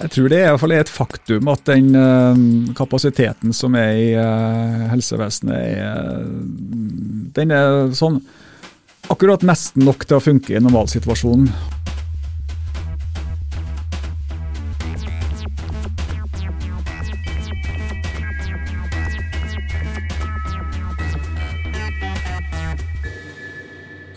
Jeg tror det er, i hvert fall et faktum at den uh, kapasiteten som er i uh, helsevesenet, er, den er sånn akkurat nesten nok til å funke i normalsituasjonen.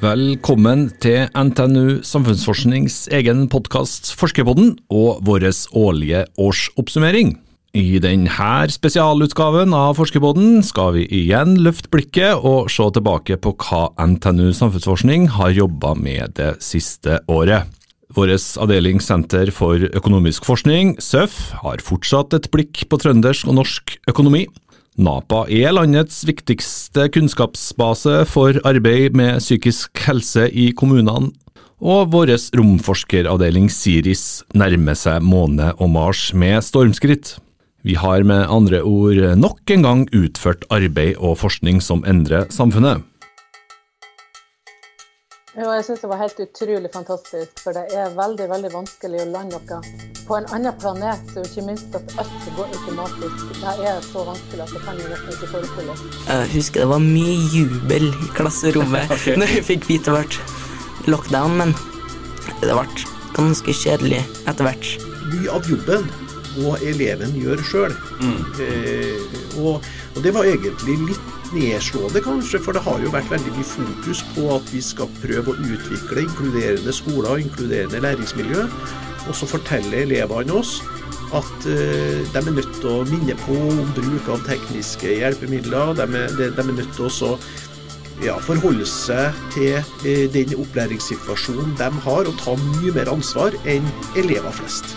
Velkommen til NTNU Samfunnsforsknings egen podkast Forskerpodden og vår årlige årsoppsummering. I denne spesialutgaven av Forskerpodden skal vi igjen løfte blikket og se tilbake på hva NTNU Samfunnsforskning har jobba med det siste året. Vår avdeling Senter for økonomisk forskning, SØF, har fortsatt et blikk på trøndersk og norsk økonomi. NAPA er landets viktigste kunnskapsbase for arbeid med psykisk helse i kommunene, og vår romforskeravdeling Siris nærmer seg måne og Mars med stormskritt. Vi har med andre ord nok en gang utført arbeid og forskning som endrer samfunnet. Jo, jeg syns det var helt utrolig fantastisk, for det er veldig veldig vanskelig å lande noe på en annen planet, og ikke minst at alt går automatisk. Det er så vanskelig at det kan vi nesten ikke forestille oss. Jeg husker det var mye jubel i klasserommet okay. når vi fikk vite det ble lockdown, men det ble ganske kjedelig etter hvert. Mye av jobben må eleven gjøre sjøl. Mm. Eh, og, og det var egentlig litt nedslående, kanskje, for det har jo vært veldig mye fokus på at vi skal prøve å utvikle inkluderende skoler og inkluderende læringsmiljø. Og så forteller elevene oss at uh, de er nødt til å minne på om bruk av tekniske hjelpemidler. De er, de, er nødt til å ja, forholde seg til uh, den opplæringssituasjonen de har, og ta mye mer ansvar enn elever flest.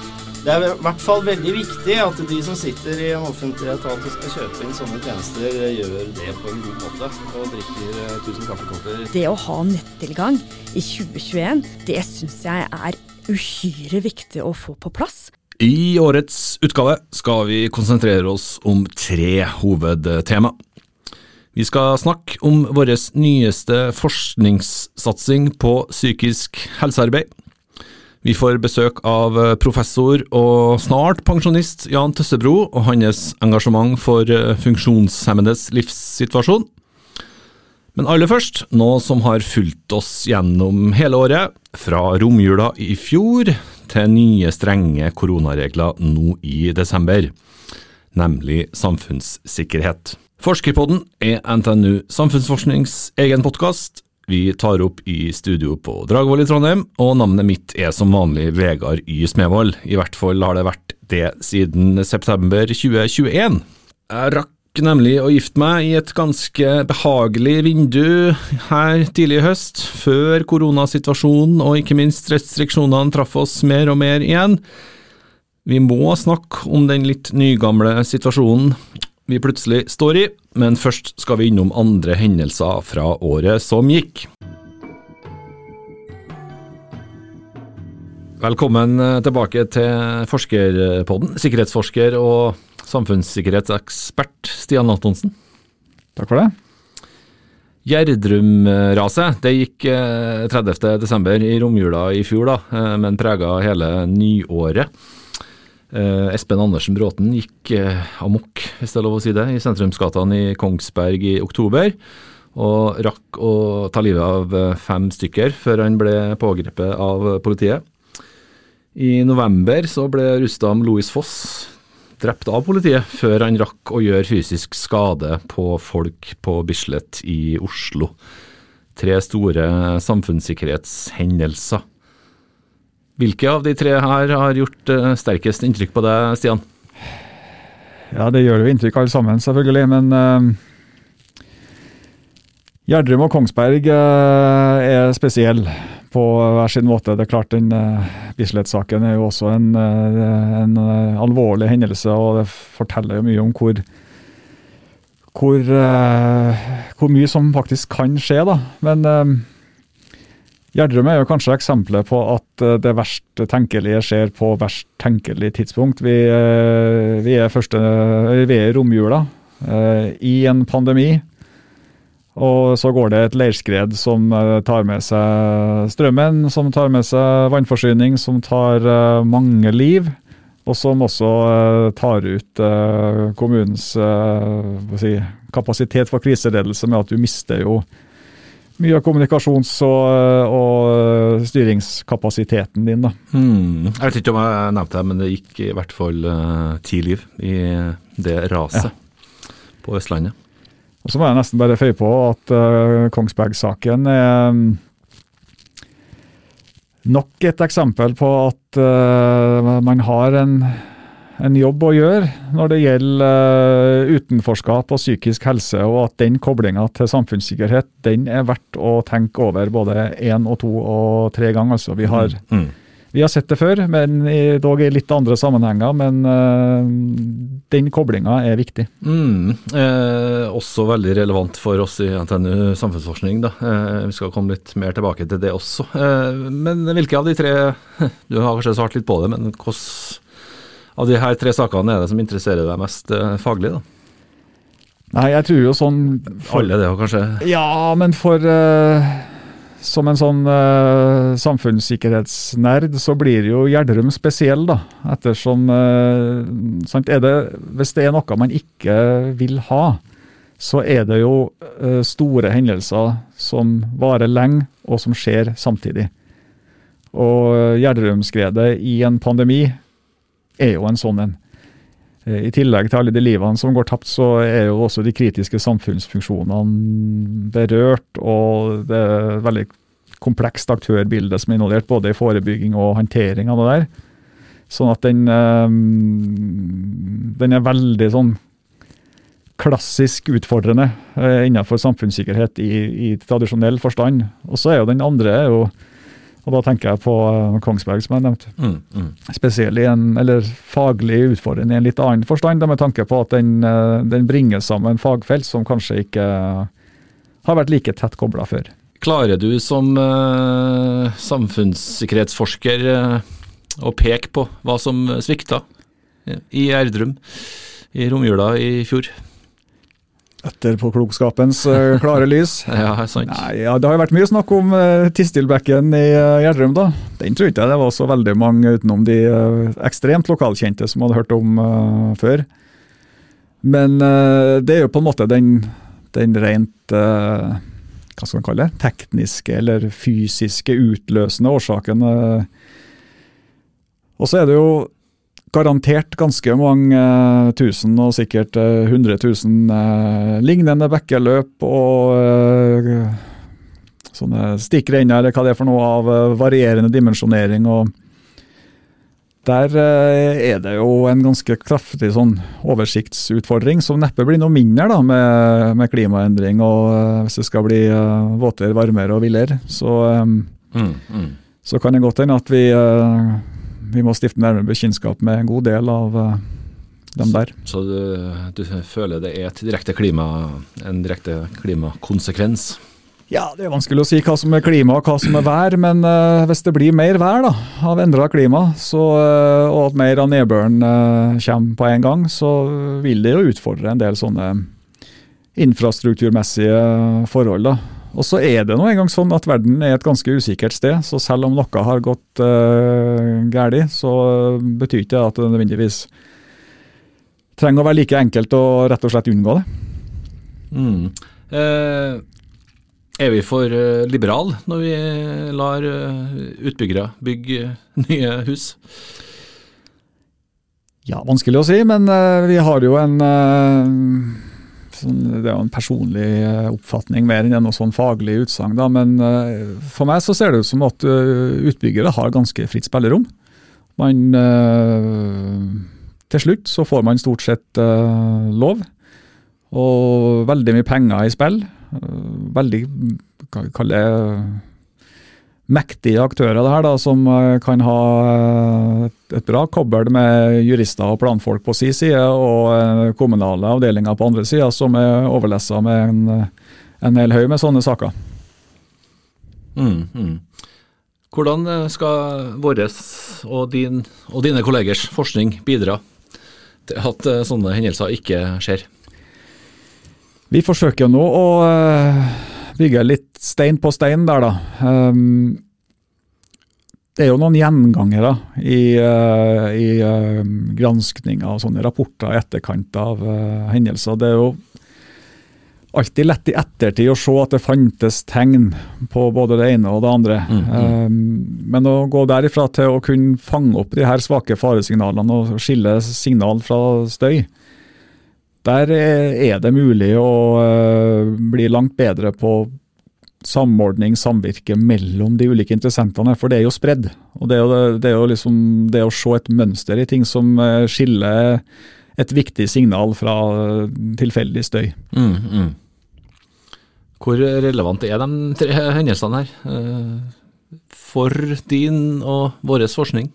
Det er i hvert fall veldig viktig at de som sitter i en offentlig etat og skal kjøpe inn sånne tjenester, gjør det på en god måte og drikker 1000 eh, kaffekopper. Det å ha nettilgang i 2021, det syns jeg er uhyre viktig å få på plass. I årets utgave skal vi konsentrere oss om tre hovedtema. Vi skal snakke om vår nyeste forskningssatsing på psykisk helsearbeid. Vi får besøk av eh, professor og snart pensjonist Jan Tøssebro og hans engasjement for eh, funksjonshemmedes livssituasjon. Men aller først, noe som har fulgt oss gjennom hele året, fra romjula i fjor til nye strenge koronaregler nå i desember, nemlig samfunnssikkerhet. Forskerpodden er NTNU Samfunnsforsknings egen podkast, vi tar opp i studio på Dragvoll i Trondheim, og navnet mitt er som vanlig Vegard Y. Smevold. I hvert fall har det vært det siden september 2021. Jeg rakk nemlig å gifte meg i et ganske behagelig vindu her tidlig i høst, før koronasituasjonen og ikke minst restriksjonene traff oss mer og mer igjen. Vi må snakke om den litt nygamle situasjonen vi plutselig står i, men først skal vi innom andre hendelser fra året som gikk. Velkommen eh, tilbake til Forskerpodden, sikkerhetsforsker og samfunnssikkerhetsekspert Stian Antonsen. Takk for det. Gjerdrum-raset det gikk 30.12. Eh, i romjula i fjor, da, eh, men prega hele nyåret. Uh, Espen Andersen Bråten gikk eh, amok, hvis det er lov å si det, i sentrumsgatene i Kongsberg i oktober. Og rakk å ta livet av uh, fem stykker før han ble pågrepet av politiet. I november så ble Rustam Louis Foss drept av politiet, før han rakk å gjøre fysisk skade på folk på Bislett i Oslo. Tre store samfunnssikkerhetshendelser. Hvilke av de tre her har gjort uh, sterkest inntrykk på deg, Stian? Ja, det gjør jo inntrykk alle sammen, selvfølgelig. Men uh, Gjerdrum og Kongsberg uh, er spesiell på hver sin måte. Det er klart den uh, Bislett-saken er jo også en, en alvorlig hendelse, og det forteller jo mye om hvor hvor, hvor mye som faktisk kan skje, da. Men Gjerdrum er jo kanskje eksempelet på at eh, det verst tenkelige skjer på verst tenkelig tidspunkt. Vi, eh, vi er, første, vi er i romjula eh, i en pandemi. Og så går det et leirskred som tar med seg strømmen, som tar med seg vannforsyning, som tar mange liv. og som også eh, tar ut eh, kommunens eh, si, kapasitet for kriseledelse med at du mister jo mye av kommunikasjons- og, og styringskapasiteten din. da. Hmm. Jeg vet ikke om jeg nevnte det, men det gikk i hvert fall uh, ti liv i det raset på Østlandet. Og Så må jeg nesten bare føye på at uh, Kongsberg-saken er mm, nok et eksempel på at uh, man har en, en jobb å gjøre når det gjelder uh, utenforskap og psykisk helse, og at den koblinga til samfunnssikkerhet den er verdt å tenke over både én og to og tre ganger. Altså, vi har Mm. vi har sett det før, men i, dog i litt andre sammenhenger. Men øh, den koblinga er viktig. Mm. Eh, også veldig relevant for oss i NTNU samfunnsforskning. Da. Eh, vi skal komme litt mer tilbake til det også. Eh, men hvilke av de tre Du har kanskje svart litt på det, men hvilke av de her tre sakene er det som interesserer deg mest eh, faglig? da? Nei, jeg tror jo sånn Alle det, kanskje? Ja, men for øh, Som en sånn øh, samfunnssikkerhetsnerd, så blir jo Gjerdrum spesiell, da. Ettersom øh, sant, er det, Hvis det er noe man ikke vil ha, så er det jo store hendelser som varer lenge, og som skjer samtidig. Og Gjerdrum-skredet i en pandemi er jo en sånn en. Eh, I tillegg til alle de livene som går tapt, så er jo også de kritiske samfunnsfunksjonene berørt. Og det er et veldig komplekst aktørbilde som er involvert både i forebygging og håndtering av det der. Sånn at den, eh, den er veldig sånn klassisk utfordrende eh, innenfor samfunnssikkerhet i, i tradisjonell forstand. Og så er jo den andre er jo og da tenker jeg på eh, Kongsberg, som jeg nevnte Mm, mm. spesielt i en, eller faglig utfordrende i en litt annen forstand, med tanke på at den, eh, den bringer sammen fagfelt som kanskje ikke har vært like tett kobla før. Klarer du som uh, samfunnssikkerhetsforsker uh, å peke på hva som svikta i Gjerdrum i romjula i fjor? Etterpåklokskapens uh, klare lys. Ja, sant. Nei, ja, Det har jo vært mye snakk om uh, Tistilbekken i uh, Gjerdrum. da. Den tror ikke jeg det var så veldig mange utenom de uh, ekstremt lokalkjente som hadde hørt om uh, før. Men det er jo på en måte den, den rent hva skal man kalle det, tekniske eller fysiske utløsende årsaken. Og så er det jo garantert ganske mange eh, tusen, og sikkert eh, 100 000 eh, lignende bekkeløp og eh, sånne stikkrenner, eller hva det er for noe, av eh, varierende dimensjonering. og Der er det jo en ganske kraftig sånn oversiktsutfordring, som neppe blir noe mindre da, med, med klimaendring og hvis det skal bli uh, våtere, varmere og villere. Så um, Mm, mm. så kan det godt hende at vi, eh, vi må stifte nærmere bekjentskap med en god del av eh, dem der. Så du, du føler det er et direkte klima, en direkte klimakonsekvens? Ja, Det er vanskelig å si hva som er klima og hva som er vær, men uh, hvis det blir mer vær da, av endra klima, så, uh, og at mer av nedbøren uh, kommer på en gang, så vil det jo utfordre en del sånne infrastrukturmessige forhold. da. Og så er det nå engang sånn at verden er et ganske usikkert sted, så selv om noe har gått uh, galt, så betyr ikke det at det nødvendigvis trenger å være like enkelt å rett og slett unngå det. Mm. Eh, er vi for liberale liberal når vi lar eh, utbyggere bygge nye hus? Ja, vanskelig å si, men eh, vi har jo en eh, sånn, Det er jo en personlig eh, oppfatning mer enn noe sånn faglig utsagn. Men eh, for meg så ser det ut som at eh, utbyggere har ganske fritt spillerom. Man Til slutt så får man stort sett lov, og veldig mye penger i spill. Veldig, hva vi kaller det mektige aktører det her da, som eh, kan ha eh, et, bra kobbel med jurister og planfolk på sin side, og eh, kommunale avdelinger på andre sida som er overlessa med en, en hel haug med sånne saker. Mm, mm. Hvordan skal vår og, din, og dine kollegers forskning bidra til at sånne hendelser ikke skjer? Vi forsøker nå å bygge litt stein på stein der, da. Um, det er jo noen gjengangere i, uh, i uh, granskninger og sånne rapporter i etterkant av uh, hendelser. Det er jo alltid lett i ettertid å se at det fantes tegn på både det ene og det andre. Mm, mm. Um, men å gå derifra til å kunne fange opp de her svake faresignalene og skille signal fra støy, der er det mulig å bli langt bedre på samordning, samvirke mellom de ulike interessentene. For det er jo spredd. Og det er jo, det er jo liksom det å se et mønster i ting som eh, skiller et viktig signal fra tilfeldig støy. Mm, mm. Hvor relevant er de tre hendelsene her eh, for din og vår forskning?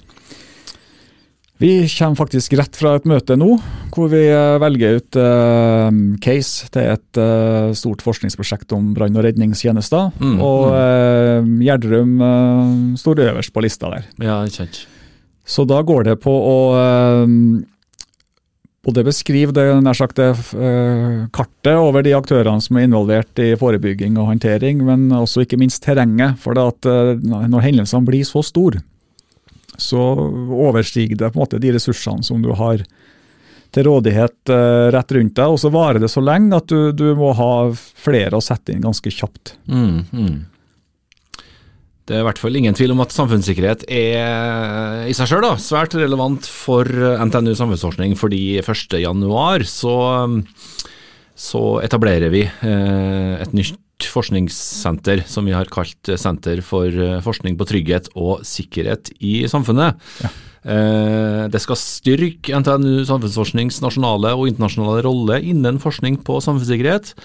Vi kommer faktisk rett fra et møte nå, hvor vi eh, velger ut uh, case til et uh, stort forskningsprosjekt om brann- og redningstjenester. Mm, og uh, Gjerdrum uh, står øverst på lista der. Ja, kjent. Så da går det på å både beskrive det, nær sagt, det kartet over de aktørene som er involvert i forebygging og håndtering, men også ikke minst terrenget. For det at når hendelsene blir så store, så overstiger det på en måte de ressursene som du har til rådighet uh, rett rundt deg, og så varer det så lenge at du, du må ha flere å sette inn ganske kjapt. Mm, mm. Det er i hvert fall ingen tvil om at samfunnssikkerhet er i seg sjøl svært relevant for NTNU samfunnsforskning, fordi 1.1 så, så etablerer vi eh, et nytt forskningssenter som vi har kalt Senter for eh, forskning på trygghet og sikkerhet i samfunnet. Ja. Eh, det skal styrke NTNU samfunnsforsknings nasjonale og internasjonale rolle innen forskning på samfunnssikkerhet,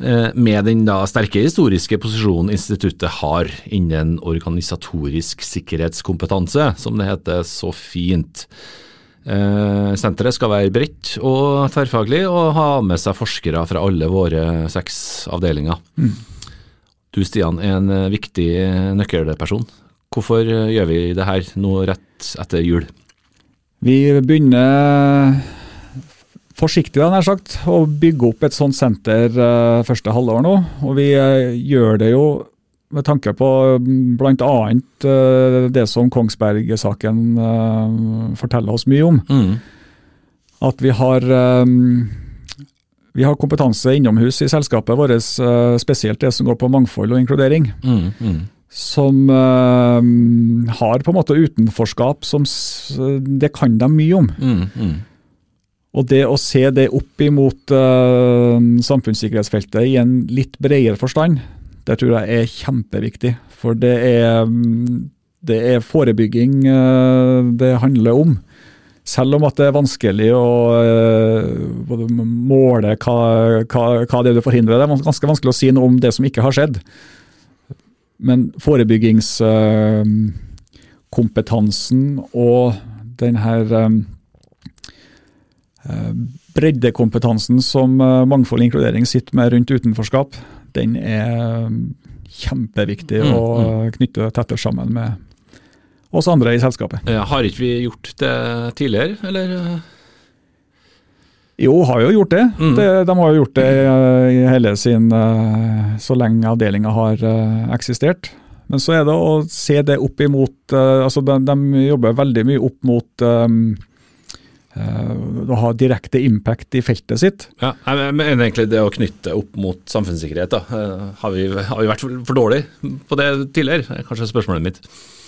eh, med den da sterke historiske posisjonen instituttet har innen organisatorisk sikkerhetskompetanse, som det heter så fint. Eh, senteret skal være bredt og tverrfaglig og ha med seg forskere fra alle våre seks avdelinger. Mm. Du Stian er en eh, viktig nøkkelperson. Hvorfor eh, gjør vi det her nå rett etter jul? Vi begynner forsiktig da, nær sagt, å bygge opp et sånt senter første halvår nå. Og vi gjør det jo med tanke på bl.a. Uh, det som Kongsberg-saken uh, forteller oss mye om. Mm. At vi har, um, vi har kompetanse innomhus i selskapet vårt, spesielt det som går på mangfold og inkludering. Mm. Mm. Som har på en måte utenforskap som Det kan de mye om. Mm, mm. Og det å se det opp imot samfunnssikkerhetsfeltet i en litt bredere forstand, det tror jeg er kjempeviktig. For det er, det er forebygging eh, det handler om. Selv om at det er vanskelig å uh, måle hva, hva, hva, det er du forhindrer. Det er ganske vanskelig å si noe om det som ikke har skjedd. Men forebyggingskompetansen uh, og den her breddekompetansen som mangfold og inkludering sitter med rundt utenforskap, den er kjempeviktig mm, å mm. knytte tettere sammen med oss andre i selskapet. Har ikke vi gjort det tidligere, eller? Jo, har jo gjort det. Mm. det de har jo gjort det i hele sin eh, Så lenge avdelinga har eh, eksistert. Men så er det å se det opp imot eh, altså de, de jobber veldig mye opp mot um, å ha direkte impact i feltet sitt. Ja, jeg mener egentlig det å knytte opp mot samfunnssikkerhet. da. Eh, har vi, har vi vært for dårlige på det tidligere? Kanskje spørsmålet mitt.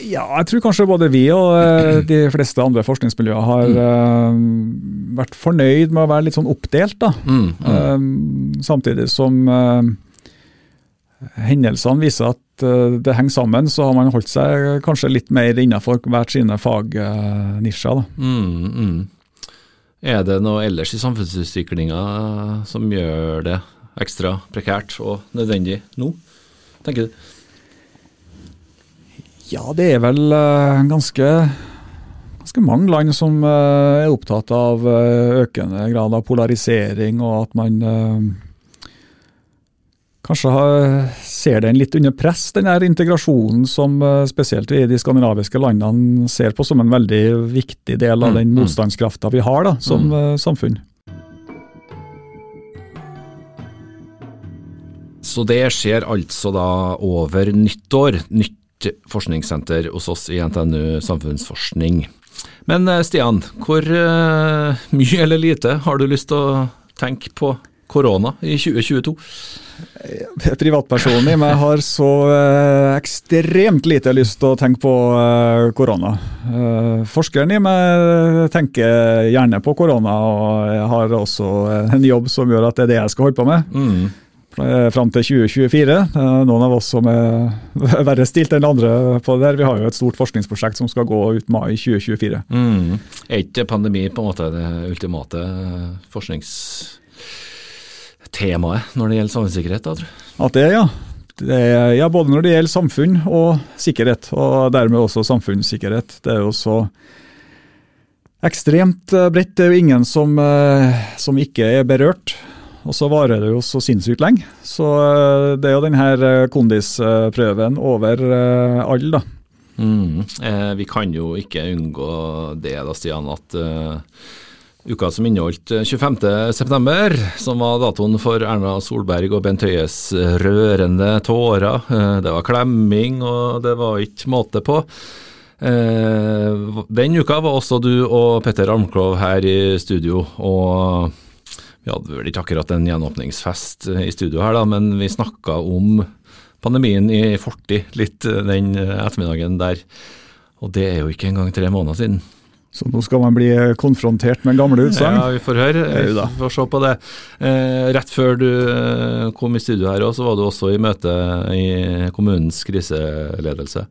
Ja, jeg tror kanskje både vi og eh, de fleste andre forskningsmiljøer har mm. vært fornøyd med å være litt sånn oppdelt. da. Mm, mm. samtidig som hendelsene viser at det henger sammen, så har man holdt seg kanskje litt mer innenfor hvert sine fagnisjer. Mm, mm. Er det noe ellers i samfunnsutviklinga som gjør det ekstra prekært og nødvendig nå, tenker du? Ja, det er vel uh, ganske, ganske mange land som uh, er opptatt av uh, økende grad av polarisering, og at man kanskje har, ser den litt under press, den her integrasjonen som eh, spesielt vi i de skandinaviske landene ser på som en veldig viktig del av mm, den mm. motstandskrafta vi har da, som mm. Eh, samfunn. Så det skjer altså da over nyttår. Nytt forskningssenter hos oss i NTNU samfunnsforskning. Men eh, Stian, hvor mye eller lite har du lyst til å tenke på korona i 2022? Privatpersonen i meg har så eh, ekstremt lite lyst til å tenke på eh, korona. Eh, forskeren i meg tenker gjerne på korona, og jeg har også en jobb som gjør at det er det jeg skal holde på med. Mm. Fram til 2024. Eh, Noen av oss som er verre stilt enn andre på det der. Vi har jo et stort forskningsprosjekt som skal gå ut mai 2024. Mm. Er ikke pandemi på en måte det ultimate forskningstemaet når det gjelder samfunnssikkerhet? da, tror du? At det, ja. Det er, ja, både når det gjelder samfunn og sikkerhet, og dermed også samfunnssikkerhet. Det er jo så ekstremt eh, bredt. Det er jo ingen som, eh, som ikke er berørt. Og så varer det jo så sinnssykt lenge. Så eh, det er jo denne kondisprøven over alle, da. Mm. Eh, vi kan jo ikke unngå det, da, Stian, at eh, uka som inneholdt eh, 25.9., som var datoen for Erna Solberg og Bent Høies rørende tårer. Eh, det var klemming, og det var ikke måte på. Eh, den uka var også du og Petter Almklov her i studio, og vi hadde vel ikke akkurat en gjenåpningsfest i studio her, da, men vi snakka om pandemien i fortid litt eh, den ettermiddagen der. Og det er jo ikke engang tre måneder siden. Så nå skal man bli konfrontert med gamle utsagn. Ja, vi får høre. Vi får se på det. Eh, rett før du eh, kom i studio her, så var du også i møte i kommunens kriseledelse.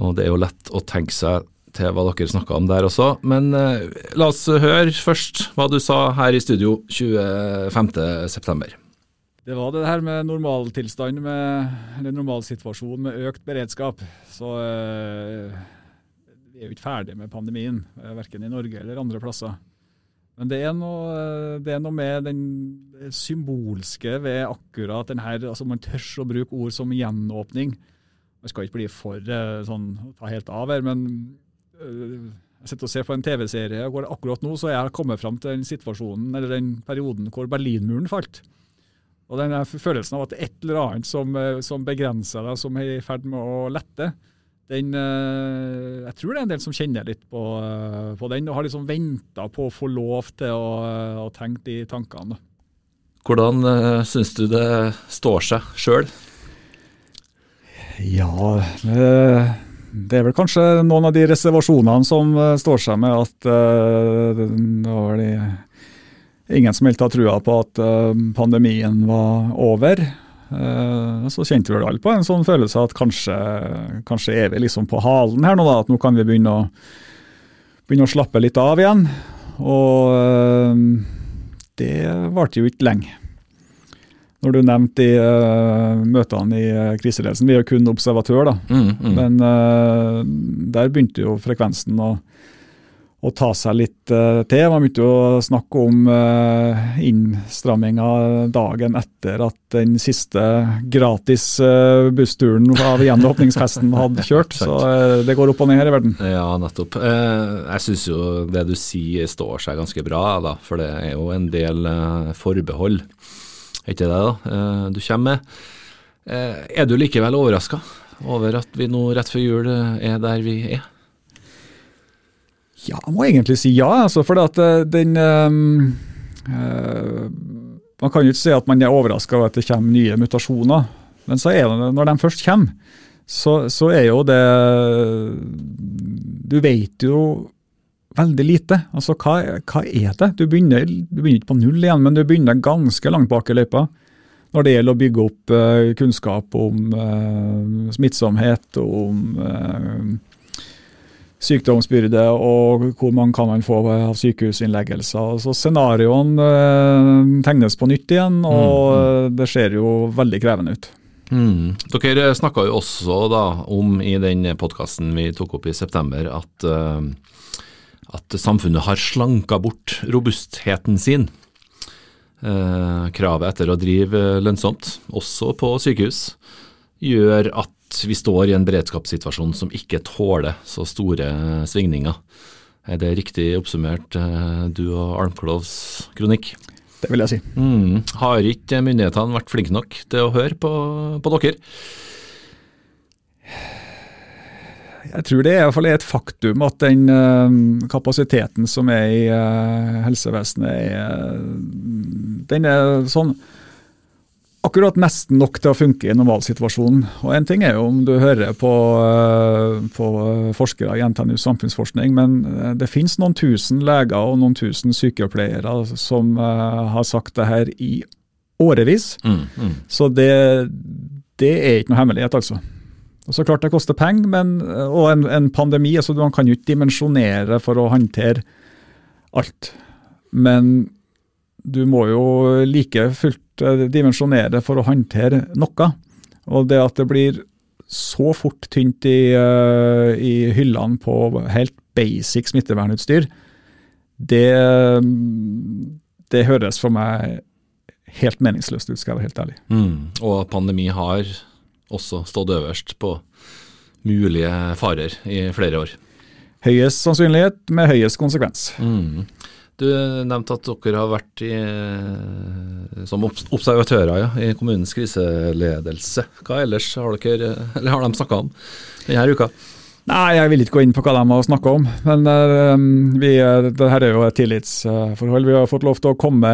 Og det er jo lett å tenke seg til hva dere snakka om der også. Men eh, la oss høre først hva du sa her i studio 25.9. Det var det her med normaltilstand, med, eller normalsituasjon med økt beredskap. Så er jo ikke ferdig med pandemien, eh, verken i Norge eller andre plasser. Men det er noe, eh, det er noe med den symbolske ved akkurat den her, altså Man tør å bruke ord som gjenåpning. Man skal ikke bli for eh, sånn ta helt av her, men jeg sitter og ser på en TV-serie hvor akkurat nå så er jeg kommet fram til den situasjonen, eller den perioden hvor Berlinmuren falt. Og den følelsen av at det er et eller annet som, som begrenser deg, som er i ferd med å lette, den, eh, jeg tror det er en del som kjenner litt på, eh, på den, og har liksom venta på å få lov til å, å tenke de tankene. Hvordan uh, syns du det står seg sjøl? Ja, det, er vel kanskje noen av de reservasjonene som eh, står seg med at eh, det var de, ingen som helt har trua på at eh, pandemien var over. Eh, så kjente vi vel alle på en sånn følelse at kanskje, kanskje er vi liksom på halen her nå, da. At nå kan vi begynne å, begynne å slappe litt av igjen. Og eh, det varte jo ikke lenge. Når du nevnte de eh, møtene i kriseledelsen, vi er jo kun observatør, da. Mm, mm. Men der begynte jo frekvensen å, å ta seg litt uh, til. Man begynte jo å snakke om uh, innstramminga dagen etter at den siste gratis uh, bussturen av gjenåpningsfesten hadde kjørt. Så det går opp og ned her i verden. Ja, nettopp. Jeg syns jo det du sier står seg ganske bra, da, for det er jo en del eh, forbehold. Er ikke det da, du kommer med? Er du likevel overraska over at vi nå rett før jul er der vi er? Ja, jeg må egentlig si ja, altså, for at eh, den um, uh, Man kan jo ikke si at man er overraska over at det kommer nye mutasjoner, men så er det, når de først kommer, så, så er jo det Du vet jo veldig lite. Altså, hva, hva er det? Du begynner, du begynner ikke på null igjen, men du begynner ganske langt bak i løypa. Når det gjelder å bygge opp uh, kunnskap om uh, smittsomhet, om eh, sykdomsbyrde og hvor mange kan man få av sykehusinnleggelser. Så Scenarioen eh, tegnes på nytt igjen, og mm. det ser jo veldig krevende ut. Mm. Dere snakka jo også da om i den podkasten vi tok opp i september, at, eh, at samfunnet har slanka bort robustheten sin. Eh, kravet etter å drive lønnsomt, også på sykehus, gjør at vi står i en beredskapssituasjon som ikke tåler så store svingninger. Er det riktig oppsummert, eh, du og Almklovs kronikk? Det vil jeg si. Mm. Har ikke myndighetene vært flinke nok til å høre på, på dere? Jeg tror det er, i hvert fall er et faktum at den eh, kapasiteten som er i eh, helsevesenet, er, den er sånn akkurat nesten nok til å funke i normalsituasjonen. Og En ting er jo om du hører på, eh, på forskere i NTNU samfunnsforskning, men eh, det finnes noen tusen leger og noen tusen sykepleiere som eh, har sagt det her i årevis. Mm, mm. Så det, det er ikke noe hemmelighet, altså. Og så klart det koster penger, men, og en, en pandemi. altså Man kan jo ikke dimensjonere for å håndtere alt. Men du må jo like fullt eh, dimensjonere for å håndtere noe. Og det at det blir så fort tynt i, eh, i hyllene på helt basic smittevernutstyr, det, det høres for meg helt meningsløst ut, skal jeg være helt ærlig. Mm. Og pandemi har også stått øverst på mulige farer i flere år. Høyest sannsynlighet med høyest konsekvens. Mm. Du nevnte at dere har vært i, som observatører ja, i kommunens kriseledelse. Hva ellers har dere, eller har de snakka om denne uka? Nei, jeg vil ikke gå inn på hva de har snakka om. Men eh, vi, det her er jo et tillitsforhold. Vi har fått lov til å komme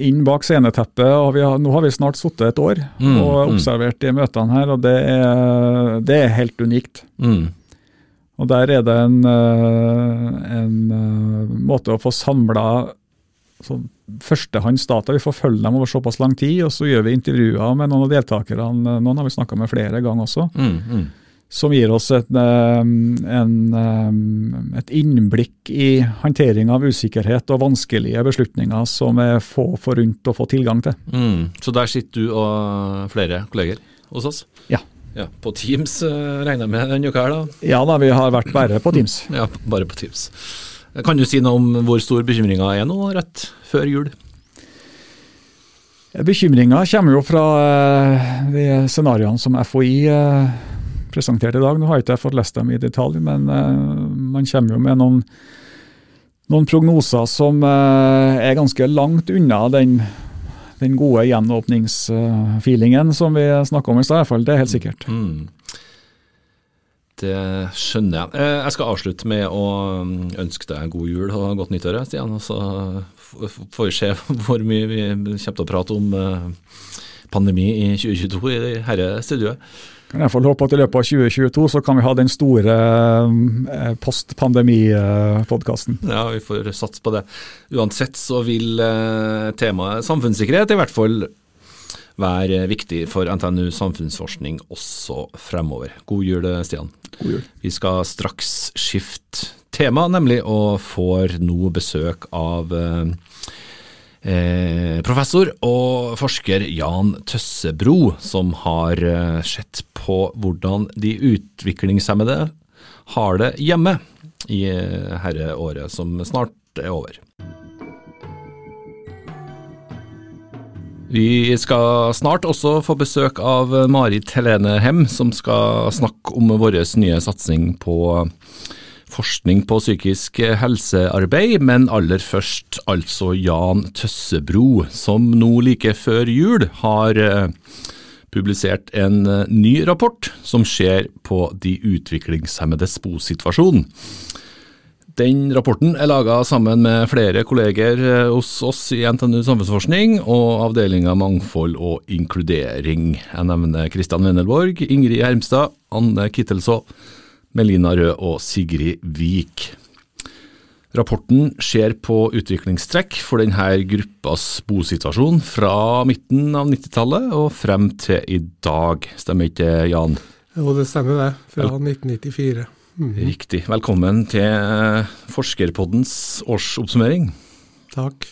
inn bak sceneteppet. og vi har, Nå har vi snart sittet et år Mm, og mm. observert de møtene her, og det er, det er helt unikt. Mm. Og der er det en, eh, en eh, måte å få samla sånn førstehåndsdata. Vi får følge dem over såpass lang tid, og så gjør vi intervjuer med noen av deltakerne. Noen har vi snakka med flere ganger også. Mm, mm. Som gir oss et, eh, en, et innblikk i håndtering av usikkerhet og vanskelige beslutninger som er få forunt å få tilgang til. Mm. Så der sitter du og flere kolleger hos oss? Ja. Ja på Teams eh, regner jeg med denne uka her, da? Ja da, vi har vært bare på Teams. Ja, bare på Teams. Kan du si noe om hvor stor bekymringa er nå, rett før jul? Bekymringa kommer jo fra eh, de scenarioene som FHI eh, presenterte i dag. Nå har jeg ikke fått lest dem i detalj, men man kommer jo med noen, noen prognoser som er ganske langt unna den, den gode gjenåpningsfeelingen som vi snakka om i stad. iallfall. Det er helt sikkert. Mm. Det skjønner jeg. Eh, Jeg skal avslutte med å mm, ønske deg god jul og godt nyttår, Stian. Og så får vi se hvor mye vi kommer til å prate om eh, pandemi i 2022 i dette studioet. Kan få håpe at i løpet av 2022 så kan vi ha den store eh, post-pandemi-podkasten. Ja, vi får satse på det. Uansett så vil eh, temaet samfunnssikkerhet i hvert fall være viktig for NTNU samfunnsforskning også fremover. God jul, Stian. God jul. Vi skal straks skifte tema, nemlig, og får nå besøk av eh, eh, professor og forsker Jan Tøssebro, som har eh, sett på hvordan de utviklingshemmede har det hjemme i herre herreåret som snart er over. Vi skal snart også få besøk av Marit Helene Hem, som skal snakke om vår nye satsing på forskning på psykisk helsearbeid, men aller først altså Jan Tøssebro, som nå like før jul har eh, publisert en eh, ny rapport som ser på de utviklingshemmedes bosituasjon. Den rapporten er laga sammen med flere kolleger eh, hos oss i NTNU samfunnsforskning og avdelinga mangfold og inkludering. Jeg nevner Kristian Wendelborg, Ingrid Hermstad, Anne Kittelså, Melina Rød og Sigrid Vik. Rapporten ser på utviklingstrekk for denne gruppas bosituasjon fra midten av 90-tallet og frem til i dag. Stemmer ikke Jan? Jo, det stemmer det. Fra 1994. Mhm. Riktig. Velkommen til Forskerpoddens årsoppsummering. Takk.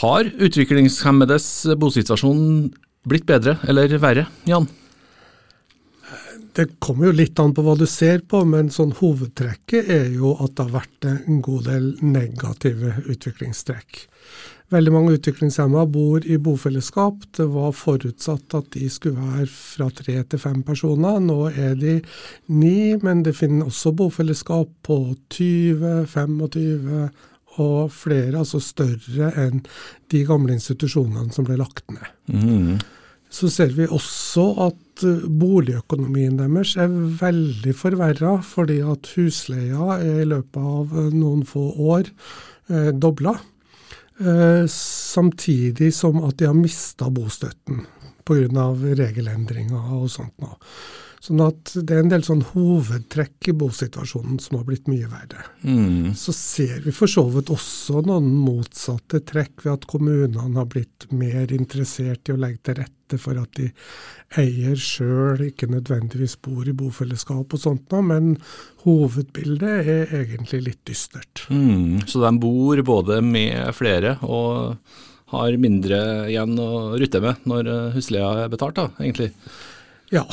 Har utviklingshemmedes bosituasjon blitt bedre eller verre, Jan? Det kommer jo litt an på hva du ser på, men sånn hovedtrekket er jo at det har vært en god del negative utviklingstrekk. Veldig mange utviklingshemma bor i bofellesskap. Det var forutsatt at de skulle være fra tre til fem personer. Nå er de ni, men det finner også bofellesskap på 20, 25 og flere, altså større enn de gamle institusjonene som ble lagt ned. Mm. Så ser vi også at eh, boligøkonomien deres er veldig forverra, fordi at husleia er i løpet av eh, noen få år eh, dobla. Eh, samtidig som at de har mista bostøtten pga. regelendringer og sånt. Nå. Sånn at det er en del sånn hovedtrekk i bosituasjonen som har blitt mye verre. Mm. Så ser vi for så vidt også noen motsatte trekk ved at kommunene har blitt mer interessert i å legge til rette for at de eier sjøl, ikke nødvendigvis bor i bofellesskap og sånt noe, men hovedbildet er egentlig litt dystert. Mm. Så de bor både med flere og har mindre igjen å rutte med når eh, husleia er betalt, da, egentlig? Ja.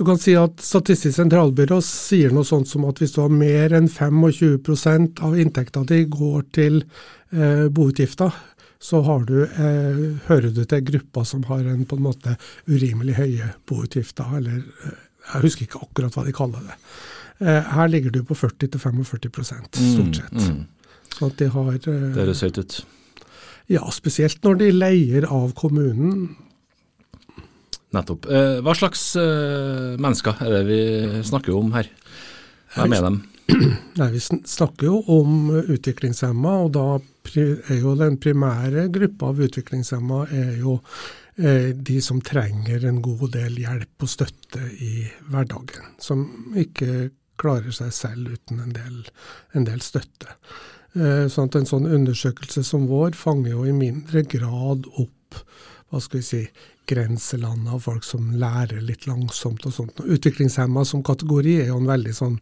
Du kan si at Statistisk sentralbyrå sier noe sånt som at hvis du har mer enn 25 av inntekta di går til eh, boutgifter, så har du, eh, hører du til gruppa som har en på en måte urimelig høye boutgifter, eller eh, jeg husker ikke akkurat hva de kaller det. Eh, her ligger du på 40-45% stort sett. Mm. Så at de har eh, Det høres høyt ut. Ja, spesielt når de leier av kommunen. Nettopp. Eh, hva slags eh, mennesker er det vi snakker om her? Hvem er dem? Nei, Vi snakker jo om utviklingshemma, og da er jo den primære gruppa av utviklingshemma er jo eh, de som trenger en god del hjelp og støtte i hverdagen. Som ikke klarer seg selv uten en del, en del støtte. Sånn at En sånn undersøkelse som vår fanger jo i mindre grad opp hva skal vi si, grenselandet av folk som lærer litt langsomt og sånt. Og Utviklingshemma som kategori er jo en veldig sånn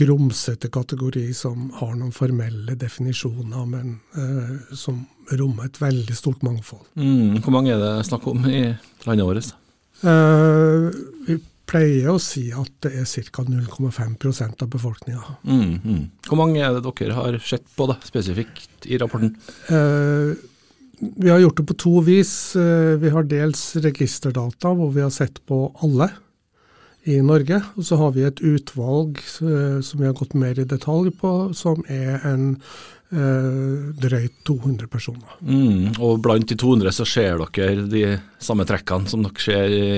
grumsete kategori som har noen formelle definisjoner, men uh, som rommer et veldig stort mangfold. Mm. Hvor mange er det snakk om i landet vårt? Uh, vi pleier å si at det er ca. 0,5 av befolkninga. Mm, mm. Hvor mange er det dere har sett på da, spesifikt i rapporten? Eh, vi har gjort det på to vis. Eh, Vi har dels registerdata, hvor vi har sett på alle i Norge. Og så har vi et utvalg eh, som vi har gått mer i detalj på, som er en eh, drøyt 200 personer. Mm. Og blant de 200 så ser dere de samme trekkene som dere ser i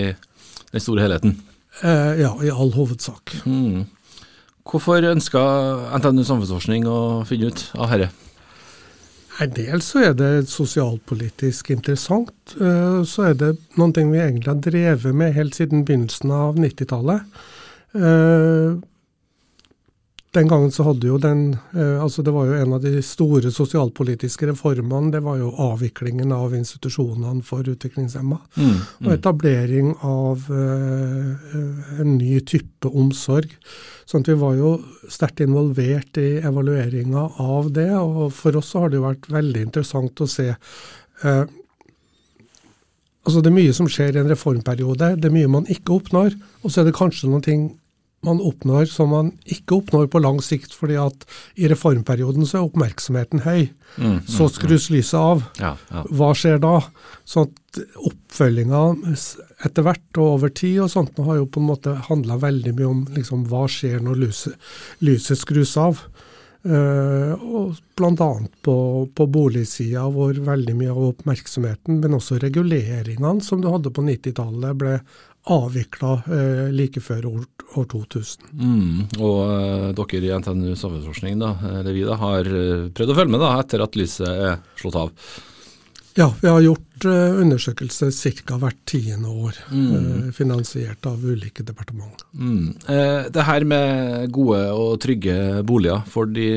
den store helheten? Eh, ja, i all hovedsak. Mm. Hvorfor ønska NTNU Samfunnsforskning å finne ut av dette? Dels så er det sosialpolitisk interessant. eh, Så er det noen ting vi egentlig har drevet med helt siden begynnelsen av 90-tallet. Den gangen så hadde jo den eh, Altså det var jo en av de store sosialpolitiske reformene, det var jo avviklingen av institusjonene for utviklingshemma. Mm. Og etablering av eh, en ny type omsorg. Sånn at vi var jo sterkt involvert i evalueringa av det. Og for oss så har det jo vært veldig interessant å se eh, Altså Det er mye som skjer i en reformperiode. Det er mye man ikke oppnår. Og så er det kanskje noen ting man oppnår som man ikke oppnår på lang sikt, fordi at i reformperioden så er oppmerksomheten høy. Mm, Så skrus lyset av. Ja, ja. Hva skjer da? Sånn at oppfølginga etter hvert og over tid og sånt har jo på en måte handla veldig mye om liksom, hva skjer når lyset, lyset skrus av. Uh, og bl.a. på, på boligsida, hvor veldig mye av oppmerksomheten, men også reguleringene som du hadde på 90-tallet, ble avvikla eh, like før år, år 2000. Mm. Og eh, dere i NTNU Samfunnsforskning, da, eller vi da, har eh, prøvd å følge med da, etter at lyset er slått av. Ja, vi har gjort eh, undersøkelser ca. hvert tiende år, eh, finansiert av ulike departement. Mm. Eh, det her med gode og trygge boliger for de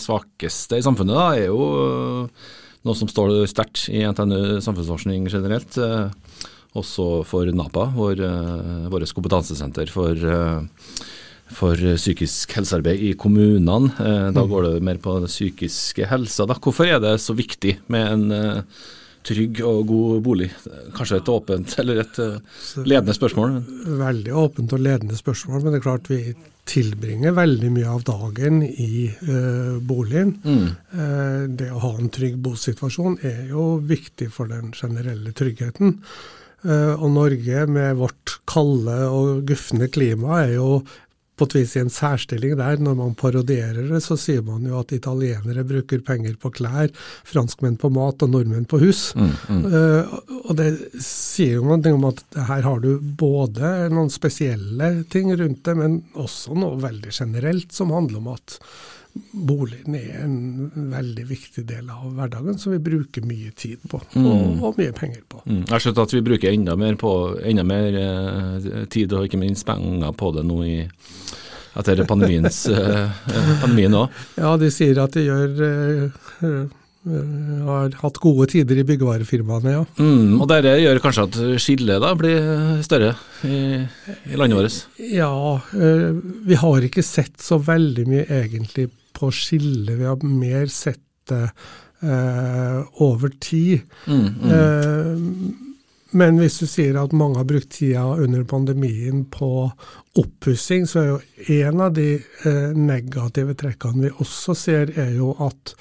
svakeste i samfunnet da, er jo eh, noe som står sterkt i NTNU Samfunnsforskning generelt. Eh, også for NAPA, vår, eh, vårt kompetansesenter for, eh, for psykisk helsearbeid i kommunene. Eh, da går det mer på den psykiske helsa. Da. Hvorfor er det så viktig med en trygg og god bolig? Kanskje et åpent eller et ledende spørsmål? men- Veldig åpent og ledende spørsmål, men det er klart vi tilbringer veldig mye av dagen i uh, boligen. Mm. Uh, det å ha en trygg bosituasjon er jo viktig for den generelle tryggheten. Eh, og Norge med vårt kalde og gufne klima er jo på et vis i en særstilling der. Når man parodierer det, så sier man jo at italienere bruker penger på klær, franskmenn på mat og nordmenn på hus. Mm, mm. Uh, og det sier jo noe om at her har du både noen spesielle ting rundt det, men også noe veldig generelt som handler om at boligen er en veldig viktig del av hverdagen som vi bruker mye tid på, Mm. og, og mye penger på. Mm. Jeg har at vi bruker enda mer, på, enda mer eh, tid og ikke minst penger på det nå i, etter pandemiens, eh, eh, pandemien òg. Ja, de sier at de gjør eh, eh, har hatt gode tider i byggevarefirmaene, ja. Mm, og dette gjør kanskje at skillet da blir større i, i landet vårt? Ja, eh, vi har ikke sett så veldig mye egentlig på skille. Vi har mer sett det eh, over tid. Mm, mm. Eh, men hvis du sier at mange har brukt tida under pandemien på oppussing, så er jo en av de eh, negative trekkene vi også ser, er jo at